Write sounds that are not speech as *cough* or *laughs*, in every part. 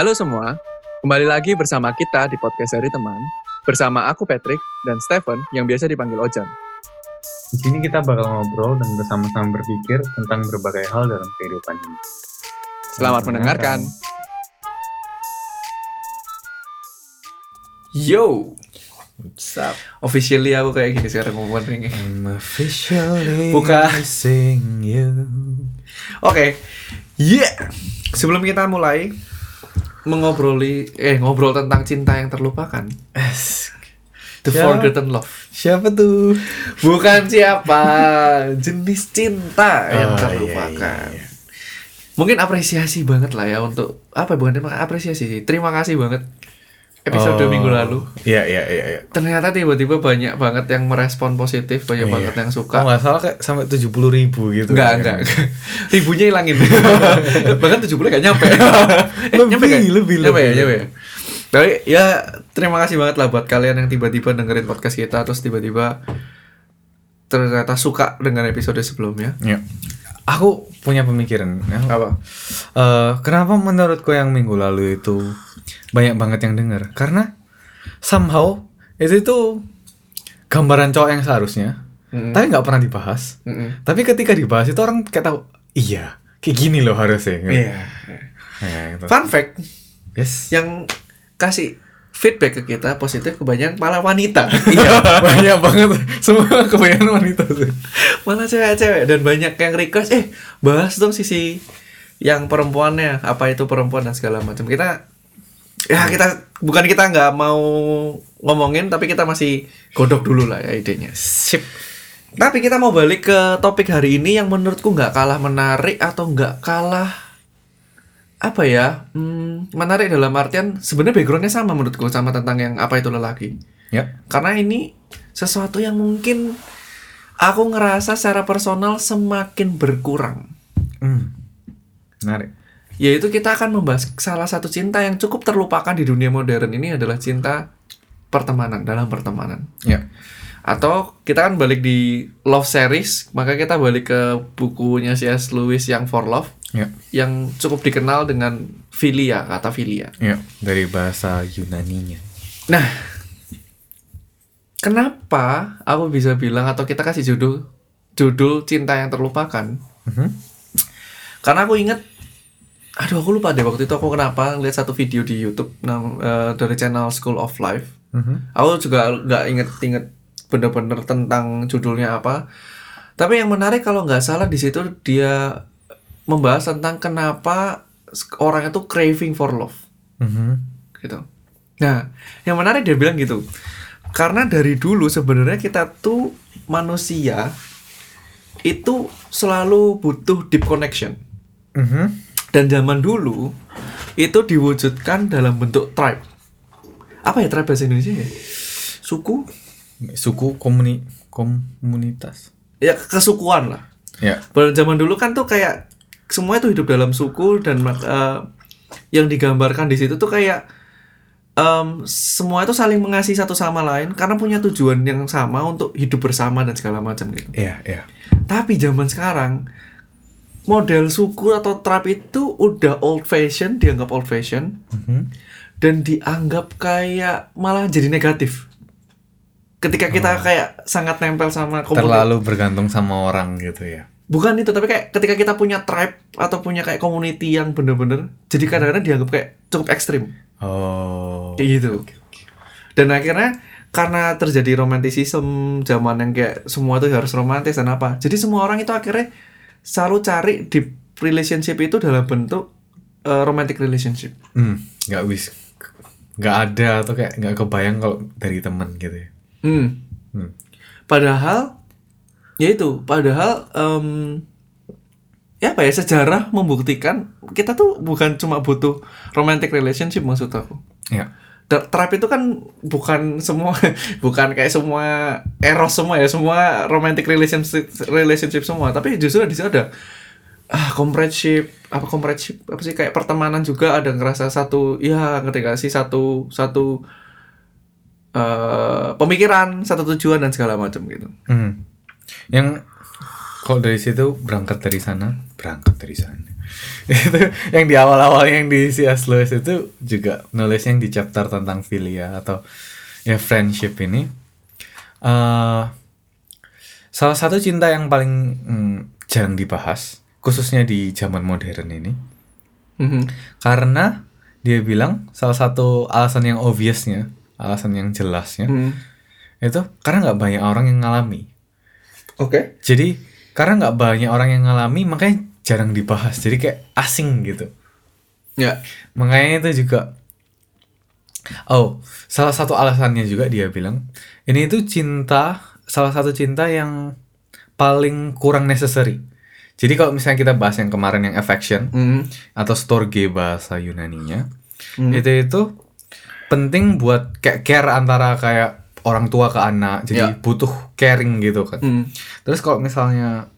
Halo semua, kembali lagi bersama kita di podcast dari teman. Bersama aku Patrick dan Stephen yang biasa dipanggil Ojan. Di sini kita bakal ngobrol dan bersama-sama berpikir tentang berbagai hal dalam kehidupan ini. Selamat mendengarkan. Yo, What's up? officially aku kayak gini sekarang ngomongnya. I'm officially Buka. missing you. Oke, yeah. Sebelum kita mulai mengobroli, eh ngobrol tentang cinta yang terlupakan, the Ya. forgotten love. Siapa tuh? Bukan siapa, jenis cinta yang Oh, terlupakan. iya, iya. Mungkin apresiasi banget lah ya untuk apa bukan terima apresiasi sih. Terima kasih banget episode Oh. minggu lalu. Iya, iya, iya. iya. Ternyata tiba-tiba banyak banget yang merespon positif, banyak Iya. banget yang suka. Nggak salah kayak sampai 70 ribu gitu. Enggak, kan. enggak. *laughs* Ribunya hilangin. *laughs* Bahkan 70 gak nyampe. *laughs* eh, Lebih, nyampe gak? lebih, nyampe ya, lebih. nyampe ya. Tapi ya terima kasih banget lah buat kalian yang tiba-tiba dengerin podcast kita terus tiba-tiba ternyata suka dengan episode sebelumnya. Iya. Aku punya pemikiran. ya. Apa? Eh, kenapa menurutku yang minggu lalu itu banyak banget yang denger? Karena somehow itu itu gambaran cowok yang seharusnya, Mm-mm. tapi nggak pernah dibahas. Mm-mm. Tapi ketika dibahas itu orang kayak tahu, iya, kayak gini loh harusnya. gitu. Iya. Ya, gitu. Fun fact Yes. yang kasih feedback ke kita positif kebanyakan malah wanita. *laughs* Iya, banyak banget. Semua kebanyakan wanita tuh. malah cewek-cewek dan banyak yang request eh bahas dong sisi yang perempuannya apa itu perempuan dan segala macam kita ya kita bukan kita nggak mau ngomongin tapi kita masih godok dulu lah ya idenya Sip. tapi kita mau balik ke topik hari ini yang menurutku nggak kalah menarik atau nggak kalah apa ya hmm, menarik dalam artian sebenarnya backgroundnya sama menurutku sama tentang yang apa itu lelaki Ya. karena ini sesuatu yang mungkin aku ngerasa secara personal semakin berkurang. Hmm. Menarik. Yaitu kita akan membahas salah satu cinta yang cukup terlupakan di dunia modern ini adalah cinta pertemanan dalam pertemanan. Ya. Atau kita kan balik di love series, maka kita balik ke bukunya C.S. Lewis yang For Love Ya. yang cukup dikenal dengan filia, kata filia. Ya. Dari bahasa Yunaninya. Nah, kenapa aku bisa bilang atau kita kasih judul judul cinta yang terlupakan? Mhm. Karena aku inget, aduh aku lupa deh waktu itu aku kenapa lihat satu video di YouTube nam- eh, dari channel School of Life. Mhm. Aku juga nggak inget-inget bener-bener tentang judulnya apa. Tapi yang menarik kalau nggak salah di situ dia membahas tentang kenapa orang itu craving for love Mhm. gitu. Nah, yang menarik dia bilang gitu. Karena dari dulu sebenarnya kita tuh manusia itu selalu butuh deep connection. Mhm. Dan zaman dulu itu diwujudkan dalam bentuk tribe. Apa ya tribe bahasa Indonesia ya? Suku? Suku komuni komunitas. Ya kesukuan lah. Ya. Pada zaman dulu kan tuh kayak semua itu hidup dalam suku dan eh, yang digambarkan di situ tuh kayak em, semua itu saling mengasihi satu sama lain karena punya tujuan yang sama untuk hidup bersama dan segala macam gitu. Iya, iya. Tapi zaman sekarang model suku atau tribe itu udah old fashion, dianggap old fashion Mhm. dan dianggap kayak malah jadi negatif. Ketika kita kayak sangat nempel sama komunitas Terlalu bergantung sama orang gitu ya. Bukan itu tapi kayak ketika kita punya tribe atau punya kayak community yang bener-bener jadi kadang-kadang dianggap kayak cukup ekstrim Oh. kayak gitu dan akhirnya karena terjadi romanticism zaman yang kayak semua itu harus romantis dan apa jadi semua orang itu akhirnya selalu cari deep relationship itu dalam bentuk uh, romantic relationship Hmm, nggak wis nggak ada atau kayak nggak kebayang kalau dari temen gitu ya. hmm. Hmm. padahal ya itu padahal em, ya apa ya sejarah membuktikan kita tuh bukan cuma butuh romantic relationship maksud aku Ya. Tribe itu kan bukan semua *laughs* bukan kayak semua eros semua ya semua romantic relationship relationship semua tapi justru di situ ada ah comradeship apa comradeship apa sih kayak pertemanan juga ada ngerasa satu ya ngerti gak sih satu satu eh pemikiran satu tujuan dan segala macam gitu Hmm. Yang kalau dari situ berangkat dari sana berangkat dari sana *laughs* itu yang di awal-awal yang di C.S. Lewis itu juga nulis yang di chapter tentang filia atau ya friendship ini eh salah satu cinta yang paling mm, jarang dibahas khususnya di zaman modern ini Mhm. karena dia bilang salah satu alasan yang obviousnya alasan yang jelasnya Mhm. itu karena nggak banyak orang yang ngalami Oke. jadi karena nggak banyak orang yang ngalami makanya jarang dibahas jadi kayak asing gitu Ya. makanya itu juga oh salah satu alasannya juga dia bilang ini itu cinta salah satu cinta yang paling kurang necessary jadi kalau misalnya kita bahas yang kemarin yang affection Mhm. atau storge bahasa Yunaninya Hmm. itu itu penting buat kayak care antara kayak orang tua ke anak jadi Ya. butuh caring gitu kan Mhm. Terus kalau misalnya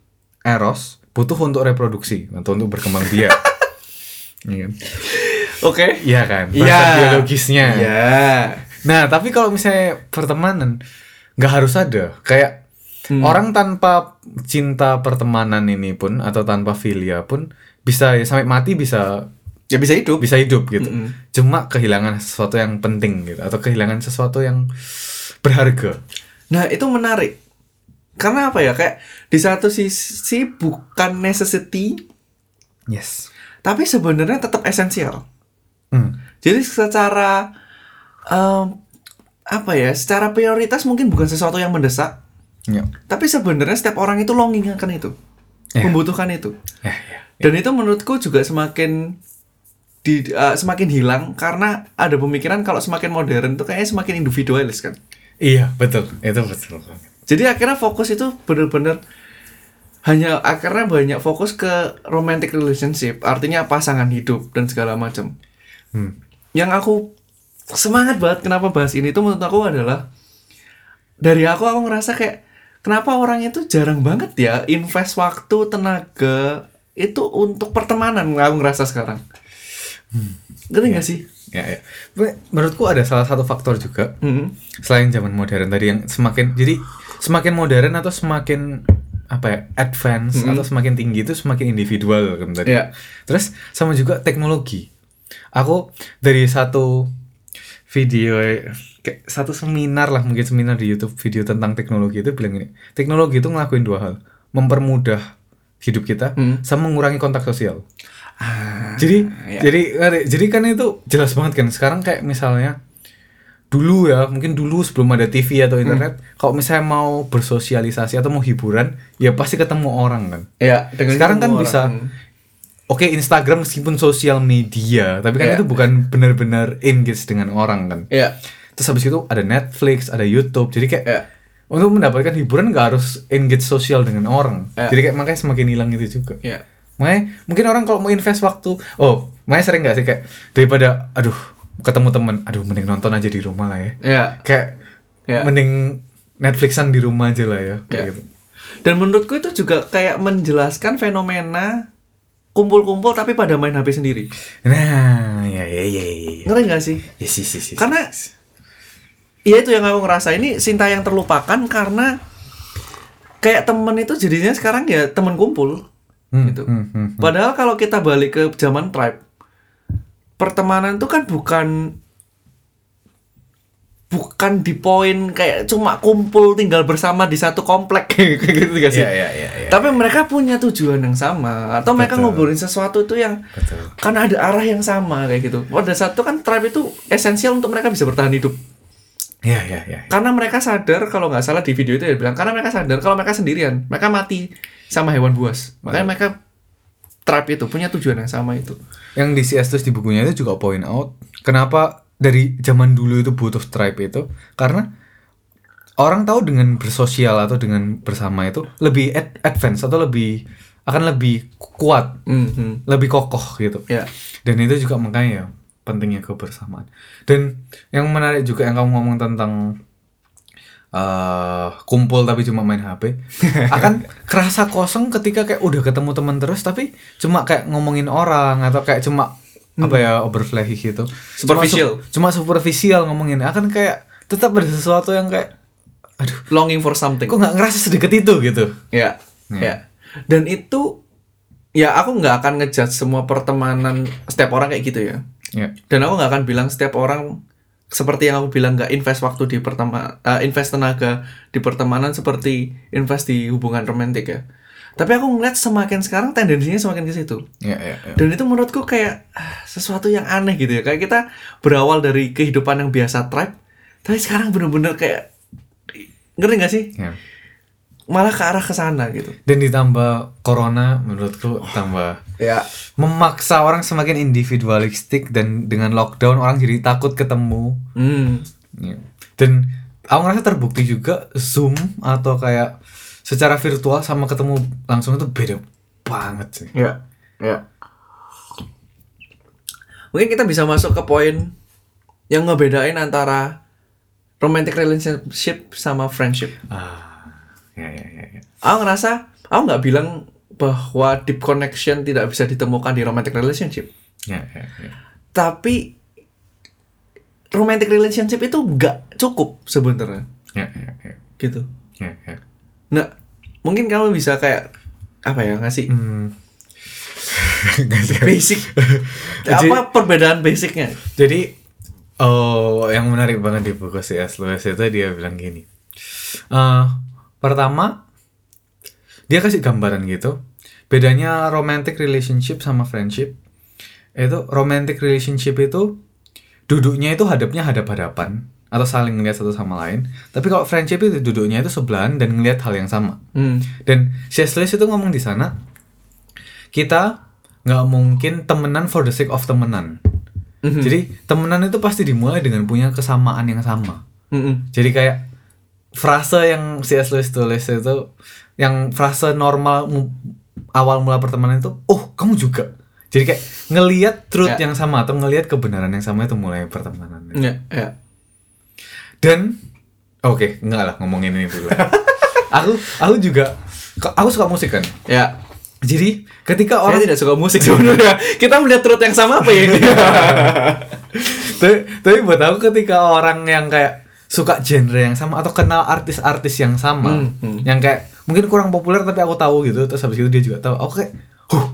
eros butuh untuk reproduksi atau untuk berkembang biak. *laughs* Iya kan? Oke. Iya kan? Iya. Bahasa biologisnya. Iya. Nah, tapi kalau misalnya pertemanan nggak harus ada. Kayak Hmm. orang tanpa cinta pertemanan ini pun atau tanpa filia pun bisa ya, sampai mati bisa Ya bisa hidup. bisa hidup gitu. Mm-mm. Cuma kehilangan sesuatu yang penting gitu atau kehilangan sesuatu yang berharga. Nah, itu menarik. Karena apa ya? Kayak di satu sisi bukan necessity, Yes. tapi sebenarnya tetap esensial. Hmm. Jadi secara em, apa ya? Secara prioritas mungkin bukan sesuatu yang mendesak, Ya. tapi sebenarnya setiap orang itu longing akan itu, Ya. membutuhkan itu. Ya, ya. Dan itu menurutku juga semakin di eh, semakin hilang karena ada pemikiran kalau semakin modern tuh kayaknya semakin individualis kan. Iya, betul. Itu betul. Jadi akhirnya fokus itu bener-bener hanya akhirnya banyak fokus ke romantic relationship, artinya pasangan hidup dan segala macam. Hmm. Yang aku semangat banget kenapa bahas ini tuh menurut aku adalah dari aku aku ngerasa kayak kenapa orang itu jarang banget ya invest waktu tenaga itu untuk pertemanan aku ngerasa sekarang. Ngerti gak sih? Ya, ya. Men- Menurutku ada salah satu faktor juga Hmm. selain zaman modern tadi yang semakin jadi semakin modern atau semakin apa ya advance Mm-mm. atau semakin tinggi itu semakin individual kan tadi. Iya. Terus sama juga teknologi. Aku dari satu video kayak satu seminar lah mungkin seminar di YouTube video tentang teknologi itu bilang ini teknologi itu ngelakuin dua hal mempermudah hidup kita Hmm. sama mengurangi kontak sosial. Ah, Jadi iya. jadi jadi kan itu jelas banget kan sekarang kayak misalnya dulu ya mungkin dulu sebelum ada TV atau internet kalau misalnya mau bersosialisasi atau mau hiburan ya pasti ketemu orang kan. ya dengan Sekarang kan semua bisa orang. Hmm. Oke Instagram meskipun sosial media tapi kan Iya. itu bukan benar-benar engage dengan orang kan. Iya. Terus habis itu ada Netflix, ada YouTube. Jadi kayak Iya. untuk mendapatkan hiburan nggak harus engage sosial dengan orang. Iya. Jadi kayak makanya semakin hilang itu juga. Iya. Makanya mungkin orang kalau mau invest waktu, oh, makanya sering nggak sih kayak daripada, aduh, ketemu temen, aduh, mending nonton aja di rumah lah ya. Iya. Kayak Iya. mending Netflixan di rumah aja lah ya. Kayak Iya. gitu. Dan menurutku itu juga kayak menjelaskan fenomena kumpul-kumpul tapi pada main HP sendiri. Nah, ya ya ya ya. ya. Ngerti gak sih? Ya sih sih sih. Karena Iya itu yang aku ngerasa ini cinta yang terlupakan karena kayak temen itu jadinya sekarang ya temen kumpul Hmm, gitu. hmm, hmm, hmm. Padahal kalau kita balik ke zaman tribe, pertemanan tuh kan bukan bukan di poin kayak cuma kumpul tinggal bersama di satu komplek *laughs* kayak gitu gak sih? Iya iya iya. iya. Tapi mereka punya tujuan yang sama atau mereka Betul. ngobrolin sesuatu itu yang Betul. karena ada arah yang sama kayak gitu. Pada saat itu kan tribe itu esensial untuk mereka bisa bertahan hidup. Iya iya iya. Karena mereka sadar kalau nggak salah di video itu ya bilang karena mereka sadar kalau mereka sendirian, mereka mati sama hewan buas. Makanya mereka tribe itu punya tujuan yang sama itu. Yang di CS terus di bukunya itu juga point out kenapa dari zaman dulu itu butuh tribe itu karena orang tahu dengan bersosial atau dengan bersama itu lebih ad- advance atau lebih akan lebih kuat, Mhm. lebih kokoh gitu. Ya. Dan itu juga makanya ya, pentingnya kebersamaan. Dan yang menarik juga yang kamu ngomong tentang eh kumpul tapi cuma main HP *laughs* akan kerasa kosong ketika kayak udah ketemu teman terus tapi cuma kayak ngomongin orang atau kayak cuma apa ya overflashy gitu Cuma Superficial. su- cuma, superficial ngomongin akan kayak tetap ada sesuatu yang kayak aduh Longing for something. kok nggak ngerasa sedekat itu gitu Ya. Ya. Ya. Dan itu ya aku nggak akan ngejudge semua pertemanan setiap orang kayak gitu ya. Ya. Dan aku nggak akan bilang setiap orang seperti yang aku bilang nggak invest waktu di pertema eh, invest tenaga di pertemanan seperti invest di hubungan romantis ya. Tapi aku ngeliat semakin sekarang tendensinya semakin ke situ. Ya, ya, ya. Dan itu menurutku kayak ah, sesuatu yang aneh gitu ya. Kayak kita berawal dari kehidupan yang biasa tribe, tapi sekarang bener-bener kayak ngerti gak sih? Ya. Malah ke arah ke sana gitu. Dan ditambah corona menurutku tambah Ya. memaksa orang semakin individualistik dan dengan lockdown orang jadi takut ketemu. Hmm. Ya. Dan aku ngerasa terbukti juga Zoom atau kayak secara virtual sama ketemu langsung itu beda banget sih. Ya. Ya. Mungkin kita bisa masuk ke poin yang ngebedain antara romantic relationship sama friendship. Ah, ya ya ya. ya. Aku ngerasa, aku nggak bilang bahwa deep connection tidak bisa ditemukan di romantic relationship. Ya, ya, ya. Tapi romantic relationship itu nggak cukup sebenarnya, Ya, ya, ya. gitu. Ya, ya. Nah, mungkin kamu bisa kayak apa ya ngasih Hmm. *laughs* Basic *laughs* Jadi- apa perbedaan basicnya? Jadi oh yang menarik banget di buku C.S. Lewis itu dia bilang gini. eh pertama dia kasih gambaran gitu. Bedanya romantic relationship sama friendship itu romantic relationship itu duduknya itu hadapnya hadap-hadapan atau saling ngeliat satu sama lain. Tapi kalau friendship itu duduknya itu sebelahan dan ngeliat hal yang sama. Hmm. Dan. Lewis itu ngomong di sana, kita nggak mungkin temenan for the sake of temenan. Mhm. Jadi temenan itu pasti dimulai dengan punya kesamaan yang sama. Mm-mm. Jadi kayak frase yang C.S. Lewis tulis itu, yang frase normal mu- awal mula pertemanan itu, oh kamu juga. Jadi kayak ngelihat truth Ya. yang sama atau ngelihat kebenaran yang sama itu mulai pertemanan. Ya, ya. Dan oke, enggak lah ngomongin ini dulu. *laughs* aku aku juga aku suka musik kan. Ya. Jadi ketika Saya orang tidak suka musik sebenarnya. Kita melihat truth yang sama apa ya *laughs* tapi, tapi buat aku ketika orang yang kayak suka genre yang sama atau kenal artis-artis yang sama, Hmm, hmm. yang kayak mungkin kurang populer tapi aku tahu gitu, terus habis itu dia juga tahu. Aku kayak, huh,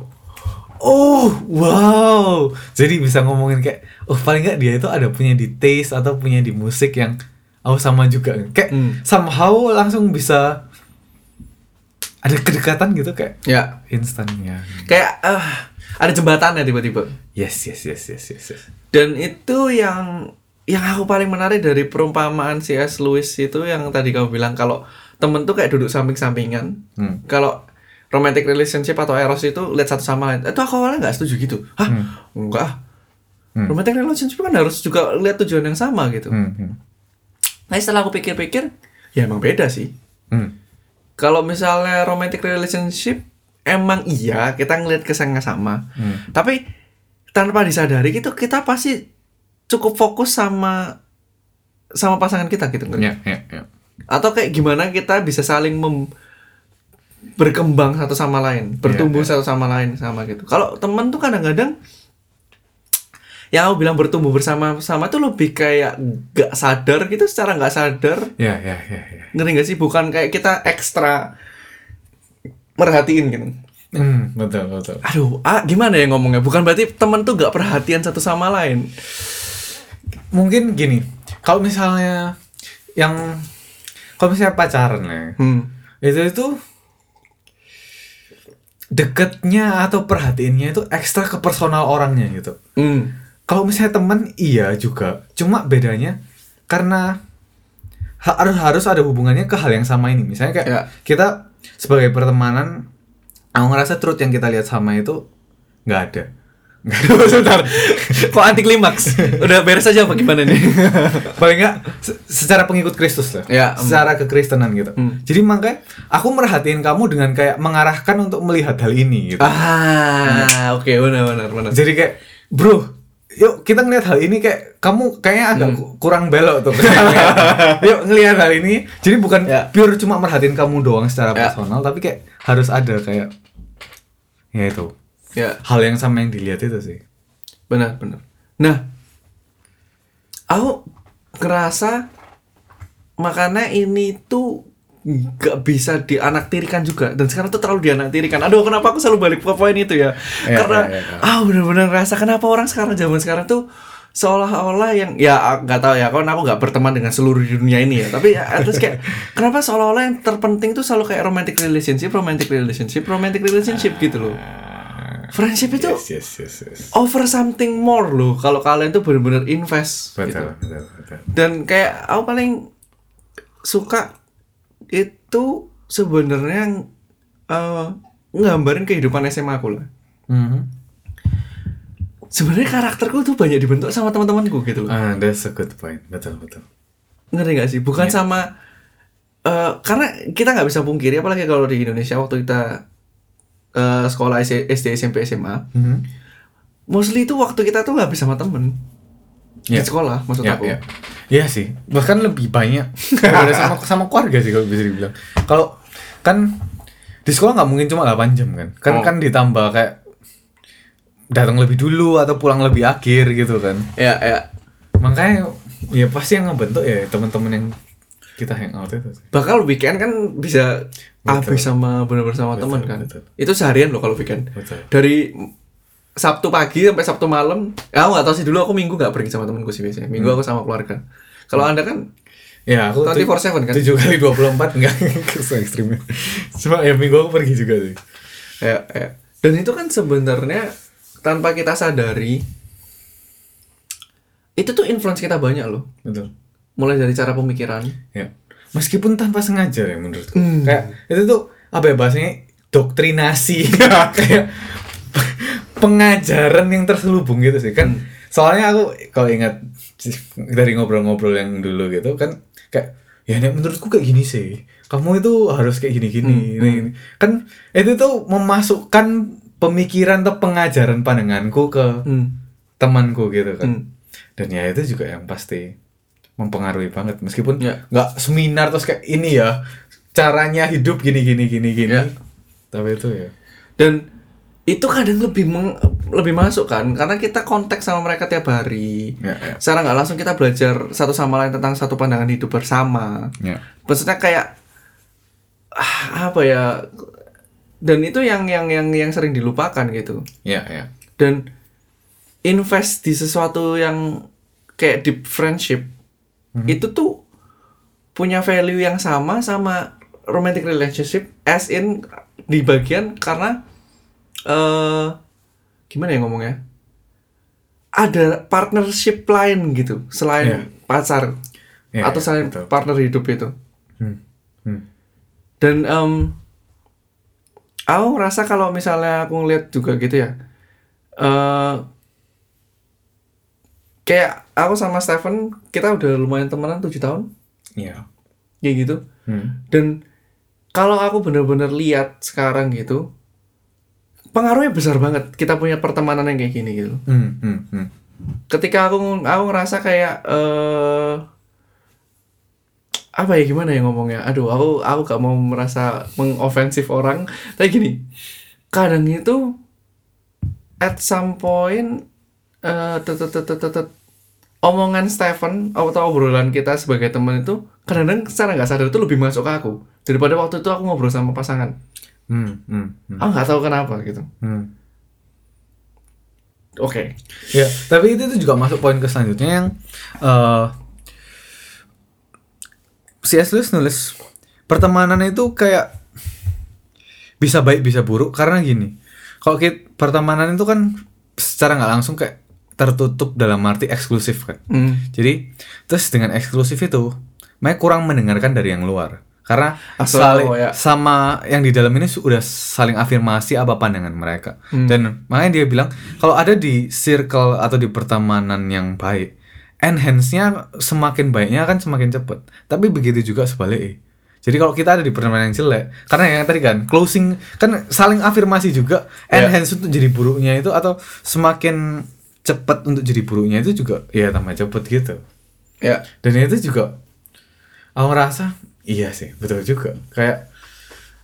oh wow, jadi bisa ngomongin kayak, oh paling nggak dia itu ada punya di taste atau punya di musik yang aku sama juga, kayak Hmm. somehow langsung bisa ada kedekatan gitu kayak ya. instan ya. Kayak ah, ada jembatannya tiba-tiba. Yes yes yes yes yes. yes. Dan itu yang yang aku paling menarik dari perumpamaan C.S. Lewis itu yang tadi kamu bilang kalau temen tuh kayak duduk samping-sampingan. Hmm. Kalau romantic relationship atau eros itu lihat satu sama lain. Itu aku awalnya nggak setuju gitu. Hah? Enggak. ah. Hmm. Romantic relationship kan harus juga lihat tujuan yang sama gitu. Hmm, hmm, Nah setelah aku pikir-pikir, ya emang beda sih. hmm. Kalau misalnya romantic relationship, emang iya kita ngelihat kesannya sama. Hmm. Tapi tanpa disadari gitu kita pasti cukup fokus sama sama pasangan kita gitu kan. Ya, ya, ya. Atau kayak gimana kita bisa saling mem- berkembang satu sama lain, bertumbuh Iya, satu sama lain sama gitu. Kalau temen tuh kadang-kadang yang aku bilang bertumbuh bersama-sama tuh lebih kayak gak sadar gitu secara nggak sadar Ya, ya, ya, ya. ngerti gak sih bukan kayak kita ekstra merhatiin gitu Hmm, betul, betul. aduh ah gimana ya ngomongnya bukan berarti temen tuh gak perhatian satu sama lain Mungkin gini, kalau misalnya yang kalau misalnya pacaran ya, hmm. itu itu deketnya atau perhatiannya itu ekstra ke personal orangnya gitu. Hmm. Kalau misalnya teman iya juga, cuma bedanya karena ha- harus harus ada hubungannya ke hal yang sama ini. Misalnya kayak Ya. kita sebagai pertemanan, aku ngerasa truth yang kita lihat sama itu nggak ada. *laughs* Sebentar, kok anti klimaks? Udah beres aja apa gimana nih? *laughs* paling nggak se- secara pengikut Kristus lah Ya, em. secara kekristenan gitu Hmm. jadi makanya aku merhatiin kamu dengan kayak mengarahkan untuk melihat hal ini gitu ah, oke benar benar benar. jadi kayak bro yuk kita ngelihat hal ini kayak kamu kayaknya agak Hmm. ku- kurang belok tuh *laughs* yuk ngelihat hal ini jadi bukan Ya. pure cuma merhatiin kamu doang secara Ya. personal tapi kayak harus ada kayak ya itu Ya, hal yang sama yang dilihat itu sih. Benar benar. Nah, aku ngerasa makanya ini tuh nggak bisa dianaktirikan juga. Dan sekarang tuh terlalu dianaktirikan. Aduh kenapa aku selalu balik ke poin itu ya? Iya, karena iya, iya. ah bener-bener ngerasa kenapa orang sekarang zaman sekarang tuh seolah-olah yang ya nggak tahu ya kan aku nggak berteman dengan seluruh dunia ini ya. Tapi ya, terus kayak *laughs* kenapa seolah-olah yang terpenting tuh selalu kayak romantic relationship romantic relationship romantic relationship gitu loh friendship itu yes yes yes, yes. over something more loh. Kalau kalian tuh bener-bener invest gitu. betul betul. Betul dan kayak aku paling suka itu sebenarnya eh nggambarin kehidupan SMA aku lah. Mhm. sebenarnya karakterku tuh banyak dibentuk sama teman-temanku gitu loh. Ah that's a good point. Betul betul. Ngerti gak sih? Bukan sama eh karena kita nggak bisa pungkiri apalagi kalau di Indonesia waktu kita eh, sekolah SD SMP SMA Mhm. mostly itu waktu kita tuh bisa sama temen Ya. di sekolah maksud ya, aku ya. Iya sih, bahkan lebih banyak daripada sama *laughs* sama keluarga sih kalau bisa dibilang. Kalau kan di sekolah nggak mungkin cuma 8 jam kan, kan Oh. kan ditambah kayak datang lebih dulu atau pulang lebih akhir gitu kan. ya ya Makanya ya pasti yang ngebentuk ya teman-teman yang kita hangout itu. sih. bakal weekend kan bisa habis sama bener-bener sama teman kan betul. itu seharian loh kalau weekend Betul. dari Sabtu pagi sampai Sabtu malam ya aku nggak tahu sih dulu aku minggu nggak pergi sama temenku sih biasanya minggu aku sama keluarga kalau anda kan Ya aku 24/7 kan? 7 kali 24 enggak se ekstrimnya. Cuma ya minggu aku pergi juga sih. ya, ya. dan itu kan sebenarnya tanpa kita sadari itu tuh influence kita banyak loh Betul. Mulai dari cara pemikiran Ya. Meskipun tanpa sengaja ya menurutku. Hmm. Kayak itu tuh apa ya bahasanya doktrinasi *laughs* kayak pengajaran yang terselubung gitu sih kan. Soalnya aku kalau ingat dari ngobrol-ngobrol yang dulu gitu kan kayak ya Nek, menurutku kayak gini sih. Kamu itu harus kayak gini-gini. ini, ini. Kan itu tuh memasukkan pemikiran atau pengajaran pandanganku ke hmm. temanku gitu kan. Hmm. Dan ya itu juga yang pasti mempengaruhi banget meskipun Ya. nggak seminar terus kayak ini ya caranya hidup gini gini gini gini. Ya. Tapi itu ya. dan itu kadang lebih meng- lebih masuk kan karena kita konteks sama mereka tiap hari Ya, ya. secara nggak langsung kita belajar satu sama lain tentang satu pandangan hidup bersama Ya. maksudnya kayak ah, apa ya dan itu yang yang yang yang sering dilupakan gitu Ya, ya. dan invest di sesuatu yang kayak deep friendship itu tuh punya value yang sama sama romantic relationship as in di bagian karena eh gimana ya ngomongnya ada partnership lain gitu selain Iya. pacar Iya, atau selain betul. partner hidup itu Hmm. Hmm. dan em aku ngerasa kalau misalnya aku ngeliat juga gitu ya eh kayak aku sama Stephen kita udah lumayan temenan 7 tahun Ya. kayak gitu Hmm. dan kalau aku bener-bener lihat sekarang gitu pengaruhnya besar banget kita punya pertemanan yang kayak gini gitu Hmm. Hmm. Hmm. ketika aku aku ngerasa kayak eh apa ya gimana ya ngomongnya aduh aku aku gak mau merasa mengofensif orang tapi gini kadang itu at some point eh tet- tet- tet- tet- tet- omongan Stephen atau obrolan kita sebagai teman itu kadang-kadang secara nggak sadar itu lebih masuk ke aku daripada waktu itu aku ngobrol sama pasangan Hmm. Hmm. Hmm. aku nggak tahu kenapa gitu Hmm. oke Ya, tapi itu tuh juga masuk poin ke selanjutnya yang eh C.S. Lewis nulis pertemanan itu kayak bisa baik bisa buruk karena gini. Kalau kita pertemanan itu kan secara nggak langsung kayak tertutup dalam arti eksklusif kan. Hmm. Jadi terus dengan eksklusif itu, mereka kurang mendengarkan dari yang luar. Karena Asal, saling ya. sama yang di dalam ini sudah saling afirmasi apa pandangan mereka. Hmm. Dan makanya dia bilang kalau ada di circle atau di pertemanan yang baik, enhance-nya semakin baiknya akan semakin cepat. Tapi begitu juga sebaliknya. Jadi kalau kita ada di pertemanan yang jelek, karena yang tadi kan closing kan saling afirmasi juga, Ya. enhance untuk jadi buruknya itu atau semakin cepat untuk jadi buruknya itu juga ya tambah cepet gitu. ya Dan itu juga aku ngerasa iya sih, betul juga. Kayak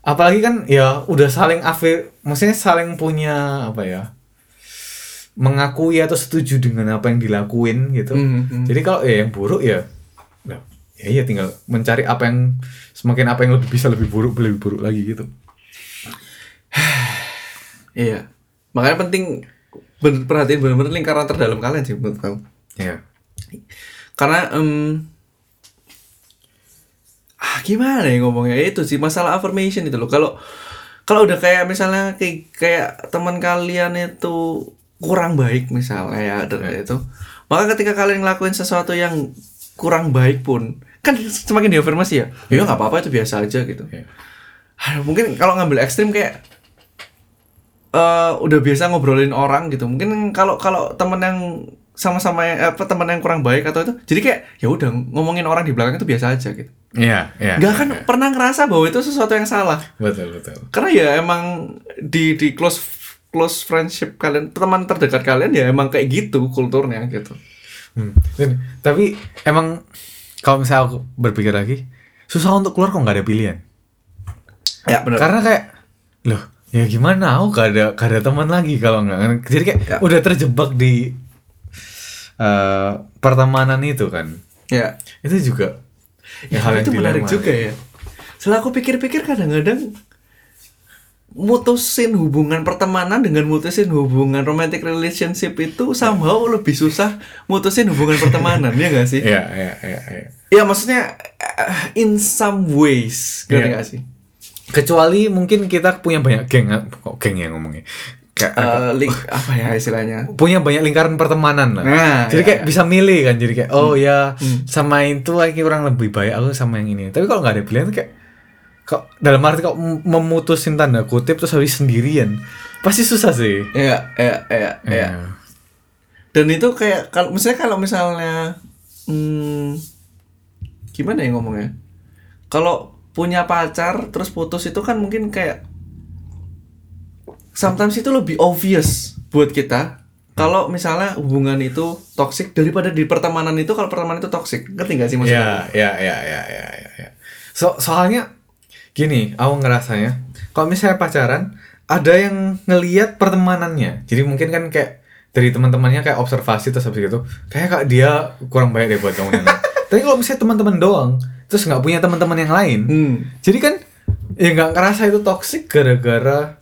apalagi kan ya udah saling afir maksudnya saling punya apa ya? mengakui atau setuju dengan apa yang dilakuin gitu. Hmm, hmm. Jadi kalau ya yang buruk ya ya, ya iya tinggal mencari apa yang semakin apa yang lebih bisa lebih buruk lebih buruk lagi gitu *sighs* Iya. Makanya penting ben- perhatiin benar-benar lingkaran terdalam kalian sih menurut aku. ya Karena em, ah gimana ya ngomongnya itu sih masalah affirmation itu loh. Kalau kalau udah kayak misalnya kayak kayak teman kalian itu kurang baik misalnya ya dari itu. Maka ketika kalian ngelakuin sesuatu yang kurang baik pun kan semakin diafirmasi ya. Ya nggak apa-apa itu biasa aja gitu. ya Aduh, mungkin kalau ngambil ekstrim kayak eh udah biasa ngobrolin orang gitu. Mungkin kalau kalau temen yang sama-sama yang apa teman yang kurang baik atau itu jadi kayak ya udah ngomongin orang di belakang itu biasa aja gitu. Iya, iya. Nggak kan pernah ngerasa bahwa itu sesuatu yang salah. Betul, betul. Karena ya emang di di close close friendship kalian, teman terdekat kalian ya emang kayak gitu kulturnya gitu. Hmm. Dan- tapi emang kalau misalnya aku berpikir lagi, susah untuk keluar kok nggak ada pilihan. Ya benar. Karena kayak, loh, ya gimana? Aku gak ada, gak ada teman lagi kalau nggak. Jadi kayak Ya. udah terjebak di eh, pertemanan itu kan. Ya. Itu juga Ya, hal yang itu menarik juga ya. Setelah aku pikir-pikir kadang-kadang mutusin hubungan pertemanan dengan mutusin hubungan romantic relationship itu somehow lebih susah mutusin hubungan pertemanan *laughs* ya gak sih? Iya, iya, iya, iya. Ya maksudnya eh, in some ways, ngerti Iya. gak sih? Kecuali mungkin kita punya banyak geng, kok geng ya ngomongnya. Kayak Eh, link apa ya istilahnya? punya banyak lingkaran pertemanan lah. Nah, jadi ya, kayak ya. bisa milih kan. Jadi kayak oh ya Hmm. sama itu lagi kurang lebih baik aku sama yang ini. Tapi kalau nggak ada pilihan tuh kayak kok dalam arti kok mem- memutusin tanda kutip terus habis sendirian pasti susah sih. Iya, iya, iya, iya. Dan itu kayak kalau misalnya kalau misalnya hmm, gimana ya ngomongnya? Kalau punya pacar terus putus itu kan mungkin kayak sometimes itu lebih obvious buat kita kalau misalnya hubungan itu toxic daripada di pertemanan itu kalau pertemanan itu toxic ngerti gak sih maksudnya? Ya, ya, ya, ya, ya, ya. So, soalnya gini, aku ngerasanya kalau misalnya pacaran ada yang ngelihat pertemanannya. Jadi mungkin kan kayak dari teman-temannya kayak observasi terus habis gitu, kayak kak dia kurang baik deh buat kamu. Nana." *laughs* Tapi kalau misalnya teman-teman doang, terus nggak punya teman-teman yang lain, Hmm. jadi kan ya nggak ngerasa itu toxic gara-gara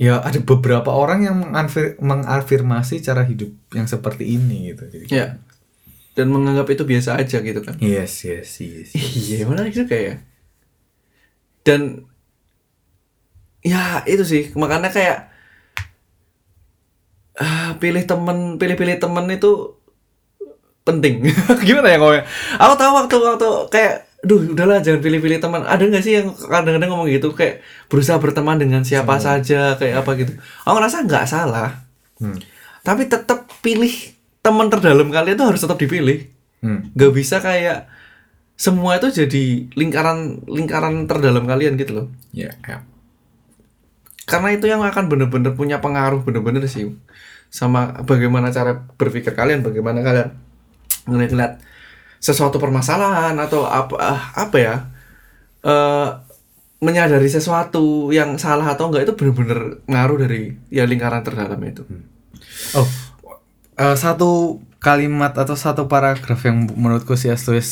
ya ada beberapa orang yang mengafir- mengafirmasi cara hidup yang seperti ini gitu. Jadi, Ya. Dan menganggap itu biasa aja gitu kan. Yes, yes, yes. Iya, menarik juga ya. Dan ya itu sih, makanya kayak ah, pilih temen, pilih-pilih temen itu penting. *laughs* Gimana ya ngomongnya? Aku tahu waktu waktu kayak Duh, udahlah jangan pilih-pilih teman. Ada nggak sih yang kadang-kadang ngomong gitu kayak berusaha berteman dengan siapa saja kayak apa gitu. Aku ngerasa nggak salah. Hmm. Tapi tetap pilih teman terdalam kalian itu harus tetap dipilih Hmm. nggak bisa kayak semua itu jadi lingkaran lingkaran terdalam kalian gitu loh Ya, ya. karena itu yang akan bener-bener punya pengaruh bener-bener sih sama bagaimana cara berpikir kalian bagaimana kalian ngeliat sesuatu permasalahan atau apa ah, apa ya eh menyadari sesuatu yang salah atau enggak itu bener-bener ngaruh dari ya lingkaran terdalam itu Oh, eh, satu kalimat atau satu paragraf yang menurutku C.S. Lewis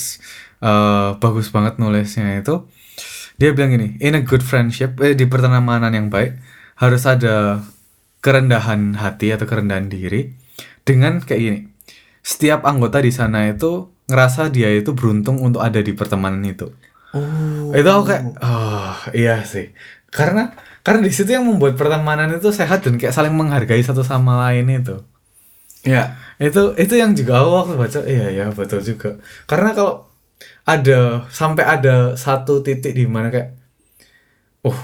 eh, bagus banget nulisnya itu dia bilang gini, in a good friendship eh, di pertemanan yang baik harus ada kerendahan hati atau kerendahan diri dengan kayak gini. Setiap anggota di sana itu ngerasa dia itu beruntung untuk ada di pertemanan itu. oh Itu aku kayak, oh iya sih. Karena karena di situ yang membuat pertemanan itu sehat dan kayak saling menghargai satu sama lain itu. ya Itu itu yang juga aku waktu baca, iya ya betul juga. Karena kalau ada sampai ada satu titik di mana kayak, oh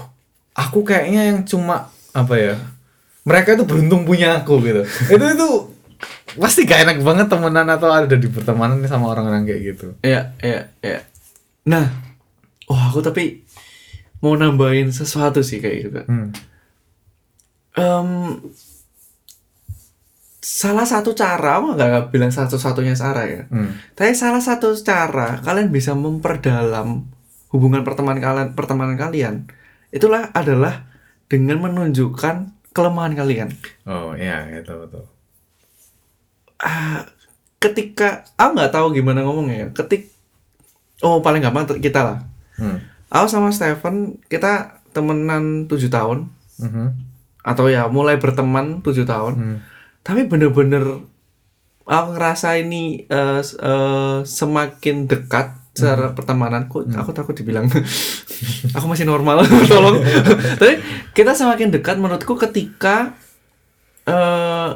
aku kayaknya yang cuma apa ya, mereka itu beruntung punya aku gitu. itu itu pasti gak enak banget temenan atau ada di pertemanan sama orang-orang kayak gitu. Iya, iya, iya. Nah, oh aku tapi mau nambahin sesuatu sih kayak gitu. Hmm. Em, salah satu cara, aku nggak bilang satu-satunya cara ya. Hmm. Tapi salah satu cara kalian bisa memperdalam hubungan pertemanan kalian, pertemanan kalian, itulah adalah dengan menunjukkan kelemahan kalian. Oh iya itu betul. Ah, ketika aku nggak tahu gimana ngomongnya ya. Ketik oh paling gampang kita lah. Hmm. aku sama Stephen kita temenan tujuh tahun. Mhm. atau ya mulai berteman tujuh tahun. Hmm. tapi bener-bener aku ngerasa ini s- eh, semakin dekat secara pertemanan. Kok aku takut dibilang? *laughs* Aku masih normal *laughs* tolong. *laughs* Tapi kita semakin dekat menurutku ketika eh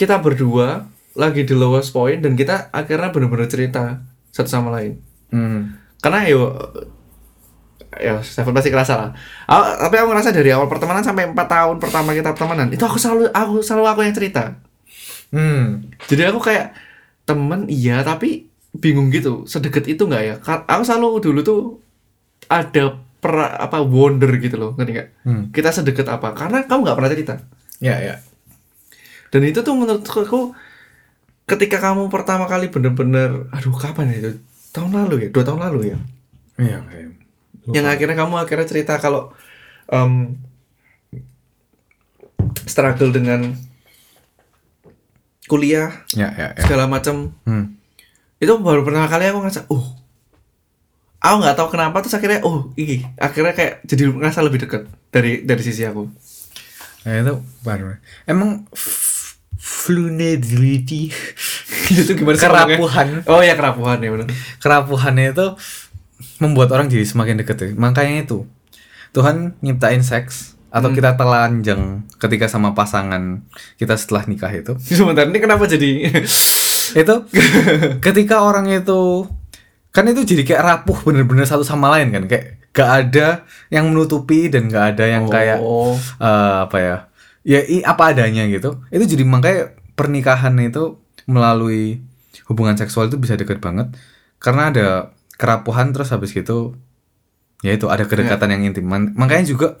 kita berdua lagi di lowest point dan kita akhirnya bener-bener cerita satu sama lain Hmm. karena yo ya Stephen pasti kerasa lah Aku- tapi aku ngerasa dari awal pertemanan sampai empat tahun pertama kita pertemanan itu aku selalu aku selalu aku yang cerita Hmm. jadi aku kayak temen iya tapi bingung gitu sedekat itu nggak ya aku selalu dulu tuh ada per apa wonder gitu loh ngerti nggak Hmm. kita sedekat apa karena kamu nggak pernah cerita Ya, ya. Dan itu tuh menurutku ketika kamu pertama kali bener-bener aduh kapan ya itu tahun lalu ya dua tahun lalu ya Iya, kayak. yang akhirnya kamu akhirnya cerita kalau em, struggle dengan kuliah Ya, ya, ya. segala macam Hmm. itu baru pertama kali aku ngerasa uh aku nggak tahu kenapa terus akhirnya oh ini akhirnya kayak jadi ngerasa lebih dekat dari dari sisi aku Ya, itu baru. Emang vulnerability *laughs* itu gimana kerapuhan. Oh ya kerapuhan ya benar kerapuhannya itu membuat orang jadi semakin dekat ya. Makanya itu Tuhan nyiptain seks atau kita telanjang ketika sama pasangan kita setelah nikah itu. *laughs* sebentar ini kenapa jadi? Itu ketika orang itu kan itu jadi kayak rapuh bener-bener satu sama lain kan. Kayak gak ada yang menutupi dan gak ada yang kayak oh. eh, apa ya ya i, apa adanya gitu. Itu jadi makanya pernikahan itu melalui hubungan seksual itu bisa dekat banget. Karena ada kerapuhan terus habis gitu ya itu ada kedekatan yang intim. Man- makanya juga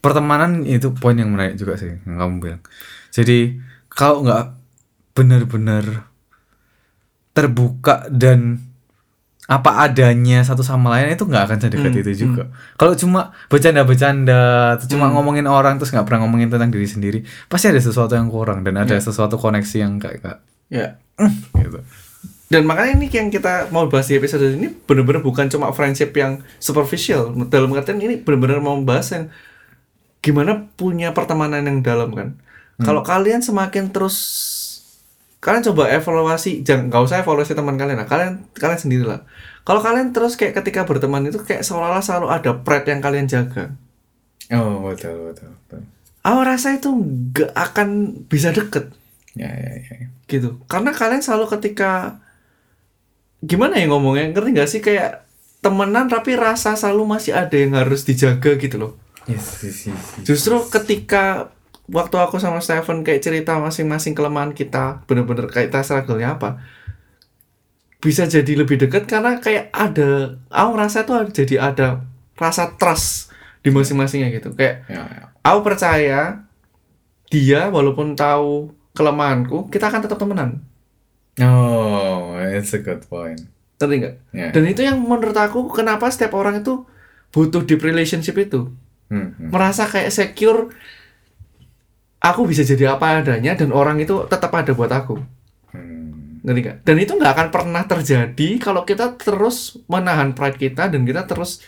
pertemanan itu poin yang menarik juga sih yang kamu bilang. Jadi kalau nggak benar-benar terbuka dan apa adanya satu sama lain itu nggak akan sedekat Hmm, itu juga. Kalau cuma bercanda-bercanda, cuma ngomongin orang terus nggak pernah ngomongin tentang diri sendiri, pasti ada sesuatu yang kurang dan ada sesuatu koneksi yang kayak kayak ya. Gitu. dan makanya ini yang kita mau bahas di episode ini bener-bener bukan cuma friendship yang superficial. Dalam artian ini bener-bener mau bahas yang gimana punya pertemanan yang dalam kan? Kalau kalian semakin terus kalian coba evaluasi jangan nggak usah evaluasi teman kalian lah kalian kalian sendirilah kalau kalian terus kayak ketika berteman itu kayak seolah-olah selalu ada pride yang kalian jaga Oh betul betul betul. aku rasa itu nggak akan bisa deket Ya ya ya. ya. gitu karena kalian selalu ketika gimana ya ngomongnya ngerti nggak sih kayak temenan tapi rasa selalu masih ada yang harus dijaga gitu loh Yes, yes, yes, yes. justru ketika waktu aku sama Stephen kayak cerita masing-masing kelemahan kita bener-bener kayak kita struggle-nya apa bisa jadi lebih dekat karena kayak ada aku rasa tuh jadi ada rasa trust di masing-masingnya gitu kayak Ya, ya. aku percaya dia walaupun tahu kelemahanku kita akan tetap temenan Oh, it's a good point. ngerti nggak Ya. dan itu yang menurut aku kenapa setiap orang itu butuh deep relationship itu Hmm, hmm. merasa kayak secure aku bisa jadi apa adanya dan orang itu tetap ada buat aku Hmm. ngerti nggak dan itu nggak akan pernah terjadi kalau kita terus menahan pride kita dan kita terus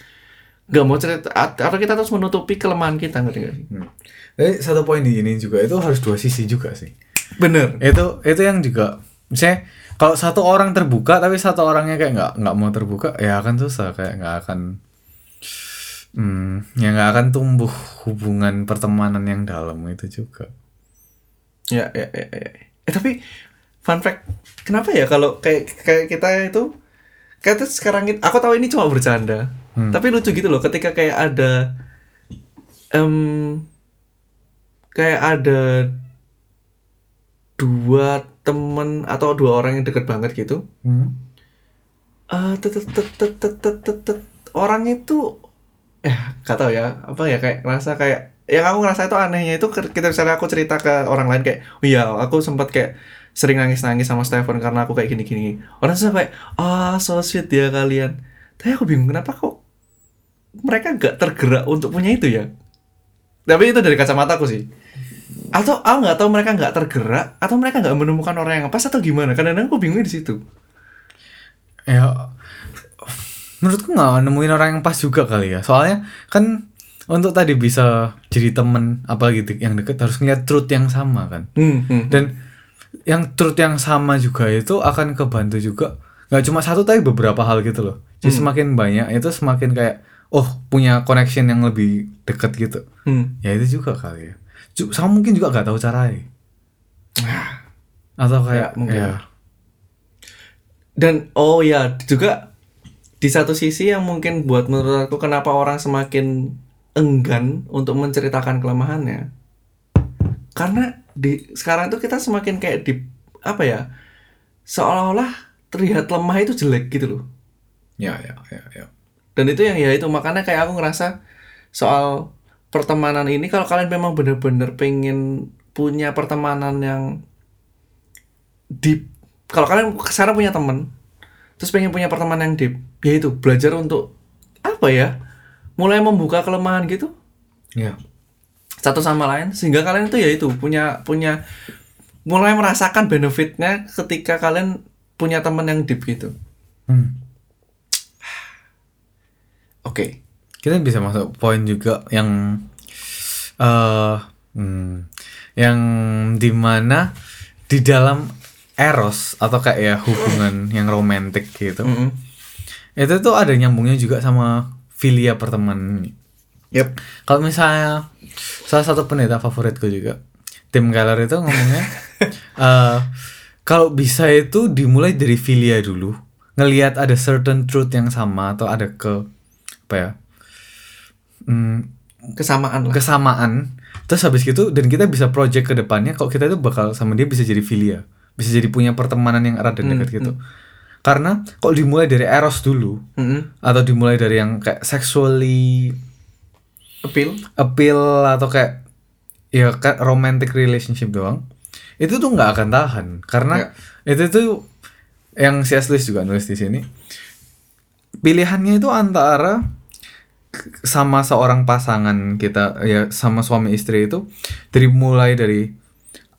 nggak mau cerita atau kita terus menutupi kelemahan kita ngerti nggak sih Hmm. Tapi satu poin di ini juga itu harus dua sisi juga sih. bener Itu itu yang juga misalnya kalau satu orang terbuka tapi satu orangnya kayak nggak nggak mau terbuka ya akan susah kayak nggak akan hmm, ya nggak akan tumbuh hubungan pertemanan yang dalam itu juga. ya ya ya, ya. eh tapi fun fact kenapa ya kalau kayak kayak kita itu kayak tuh sekarang ini aku tahu ini cuma bercanda Hmm. tapi lucu gitu loh ketika kayak ada em kayak ada dua temen atau dua orang yang deket banget gitu Hmm. tet- tet- tet- tet- tet- tet- tet- tet. orang itu *laughs* eh gak tau ya apa ya kayak ngerasa kayak yang aku ngerasa itu anehnya itu kita misalnya aku cerita ke orang lain kayak oh iya aku sempat kayak sering nangis nangis sama Stephen karena aku kayak gini gini orang kayak ah so sweet ya kalian. Tapi aku bingung kenapa kok mereka gak tergerak untuk punya itu ya? Tapi itu dari kacamataku sih. Atau aku nggak tahu mereka nggak tergerak atau mereka nggak menemukan orang yang pas atau gimana. Kadang-kadang aku bingungnya di situ. Ya menurutku nggak nemuin orang yang pas juga kali ya. Soalnya kan untuk tadi bisa jadi temen apalagi de- yang deket harus ngeliat truth yang sama kan. Hmm, hmm. dan yang truth yang sama juga itu akan kebantu juga. Nggak cuma satu tapi beberapa hal gitu loh. Jadi semakin banyak itu semakin kayak oh punya connection yang lebih deket gitu. Hmm. ya itu juga kali ya. Sama mungkin juga nggak tahu caranya. Atau kayak Ya, mungkin. ya. Dan oh ya juga di satu sisi yang mungkin buat menurut aku kenapa orang semakin enggan untuk menceritakan kelemahannya. Karena di sekarang itu kita semakin kayak di apa ya? Seolah-olah terlihat lemah itu jelek gitu loh. ya ya ya ya Dan itu yang ya itu makanya kayak aku ngerasa soal pertemanan ini kalau kalian memang bener-bener pengen punya pertemanan yang deep kalau kalian sekarang punya temen terus pengen punya pertemanan yang deep ya itu belajar untuk apa ya mulai membuka kelemahan gitu. Ya. Satu sama lain sehingga kalian itu ya itu punya punya mulai merasakan benefitnya ketika kalian punya teman yang deep gitu. Hmm. oke. Kita bisa masuk poin juga yang eh hmm, yang di mana di dalam eros atau kayak ya hubungan yang romantis gitu. Mm-mm. itu tuh ada nyambungnya juga sama filia pertemanan Yep. kalau misalnya salah satu pendeta favoritku juga Tim Keller itu ngomongnya *laughs* eh kalau bisa itu dimulai dari filia dulu ngelihat ada certain truth yang sama atau ada ke apa ya hmm, kesamaan lah. kesamaan. Terus habis gitu dan kita bisa project ke depannya kalau kita itu bakal sama dia bisa jadi filia bisa jadi punya pertemanan yang erat dan dekat gitu karena kalau dimulai dari eros dulu Mm-mm. atau dimulai dari yang kayak sexually appeal appeal atau kayak ya kayak romantic relationship doang itu tuh nggak akan tahan karena itu tuh yang C.S. Lewis juga nulis di sini pilihannya itu antara sama seorang pasangan kita ya sama suami istri itu dari mulai dari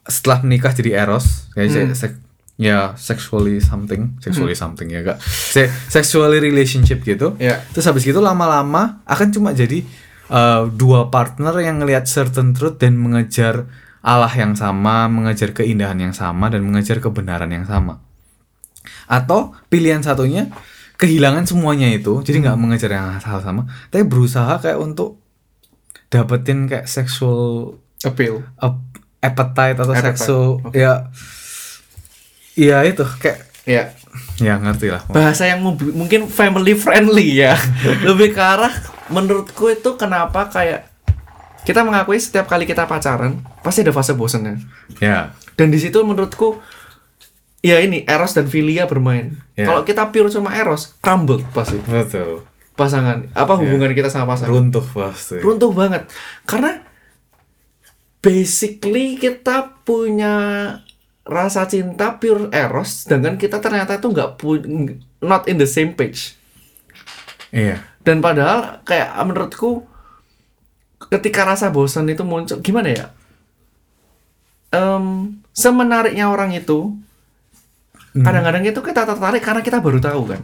setelah menikah jadi eros kayak se- sek- ya sexually something sexually something ya kak Se- sexually relationship gitu. Ya. terus habis gitu lama-lama akan cuma jadi uh, dua partner yang ngelihat certain truth dan mengejar Allah yang sama mengejar keindahan yang sama dan mengejar kebenaran yang sama. Atau pilihan satunya kehilangan semuanya itu jadi nggak mengejar yang hal sama tapi berusaha kayak untuk dapetin kayak sexual appeal. ap- appetite atau Appetite, sexual oke. ya. Ya itu kayak ya ya ngerti lah. Bahasa yang mungkin family friendly ya. *laughs* Lebih ke arah menurutku itu kenapa kayak kita mengakui setiap kali kita pacaran pasti ada fase bosannya ya. Dan di situ menurutku ya ini eros dan filia bermain. Ya. kalau kita pure cuma eros crumble pasti. Betul. Pasangan apa hubungan kita sama pasangan? Runtuh pasti. Runtuh banget. Karena basically kita punya rasa cinta pure eros sedangkan kita ternyata itu nggak not in the same page. Iya. Dan padahal kayak menurutku ketika rasa bosan itu muncul gimana ya? Em, semenariknya orang itu kadang-kadang itu kita tertarik karena kita baru tahu kan?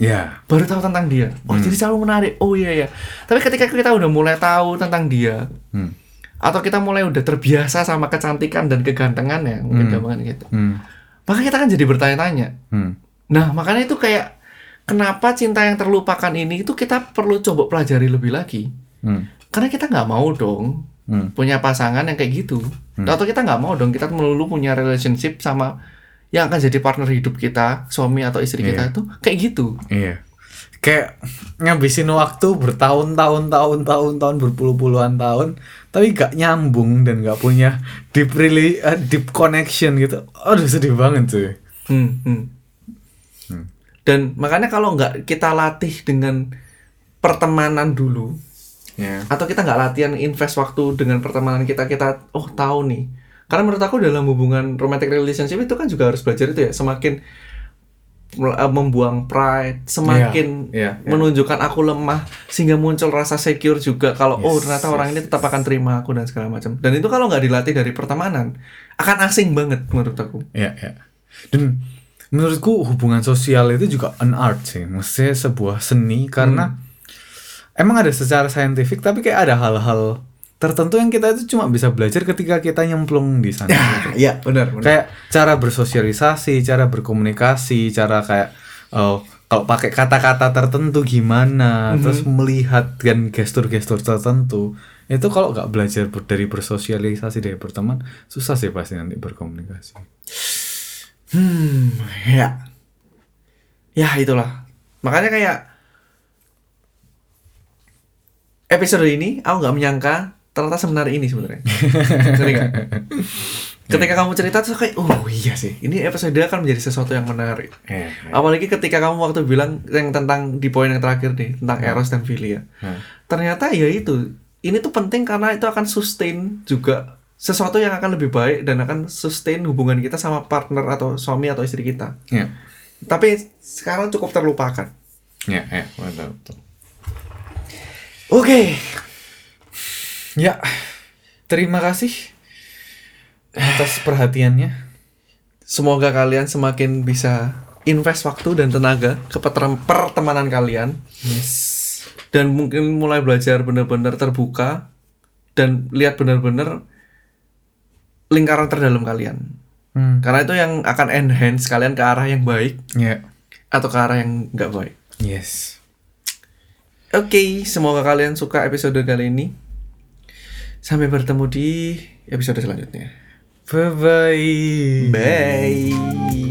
Ya baru tahu tentang dia. Oh jadi selalu menarik. Oh iya ya tapi ketika kita udah mulai tahu tentang dia hmm. Atau kita mulai udah terbiasa sama kecantikan dan kegantengannya mungkin Hmm. gitu Hmm. maka kita kan jadi bertanya-tanya Hmm. nah makanya itu kayak kenapa cinta yang terlupakan ini itu kita perlu coba pelajari lebih lagi Hmm. karena kita nggak mau dong Hmm. punya pasangan yang kayak gitu atau kita nggak mau dong kita melulu punya relationship sama yang akan jadi partner hidup kita suami atau istri kita Iya. itu kayak gitu Iya. Kayak ngabisin waktu bertahun-tahun, tahun-tahun, tahun berpuluh-puluhan tahun, tapi gak nyambung dan gak punya deep really eh, deep connection gitu. Aduh sedih banget cuy. Hmm, hmm. Dan makanya kalau nggak kita latih dengan pertemanan dulu, Ya. atau kita nggak latihan invest waktu dengan pertemanan kita, kita oh tahu nih. Karena menurut aku dalam hubungan romantic relationship itu kan juga harus belajar itu ya, semakin membuang pride, semakin Iya, iya, iya. menunjukkan aku lemah sehingga muncul rasa secure juga kalau oh Yes, ternyata yes. orang ini tetap akan terima aku dan segala macam. Dan itu kalau nggak dilatih dari pertemanan akan asing banget menurut aku. Ya, ya. Dan menurutku hubungan sosial itu juga an art sih maksudnya sebuah seni karena emang ada secara saintifik tapi kayak ada hal-hal tertentu yang kita itu cuma bisa belajar ketika kita nyemplung di sana Iya, benar, benar. kayak cara bersosialisasi cara berkomunikasi cara kayak oh, kalau pakai kata-kata tertentu gimana terus melihat dan gestur-gestur tertentu itu kalau nggak belajar ber- dari bersosialisasi dari berteman susah sih pasti nanti berkomunikasi Hmm, ya. Ya, itulah. Makanya kayak episode ini aku nggak menyangka ternyata semenarik ini sebenarnya. Nggak? *laughs* Ketika kamu cerita tuh kayak, oh iya sih, ini episode akan menjadi sesuatu yang menarik. eh, Apalagi ketika kamu waktu bilang yang tentang di poin yang terakhir nih tentang eros dan filia. Nah. Ternyata ya itu, ini tuh penting karena itu akan sustain juga sesuatu yang akan lebih baik dan akan sustain hubungan kita sama partner atau suami atau istri kita. ya Tapi sekarang cukup terlupakan. ya ya betul, betul. Oke, ya terima kasih atas perhatiannya semoga kalian semakin bisa invest waktu dan tenaga ke pertemanan kalian yes dan mungkin mulai belajar benar-benar terbuka dan lihat benar-benar lingkaran terdalam kalian. hmm. Karena itu yang akan enhance kalian ke arah yang baik ya atau ke arah yang nggak baik. yes Oke, semoga kalian suka episode kali ini. Sampai bertemu di episode selanjutnya. bye bye Bye.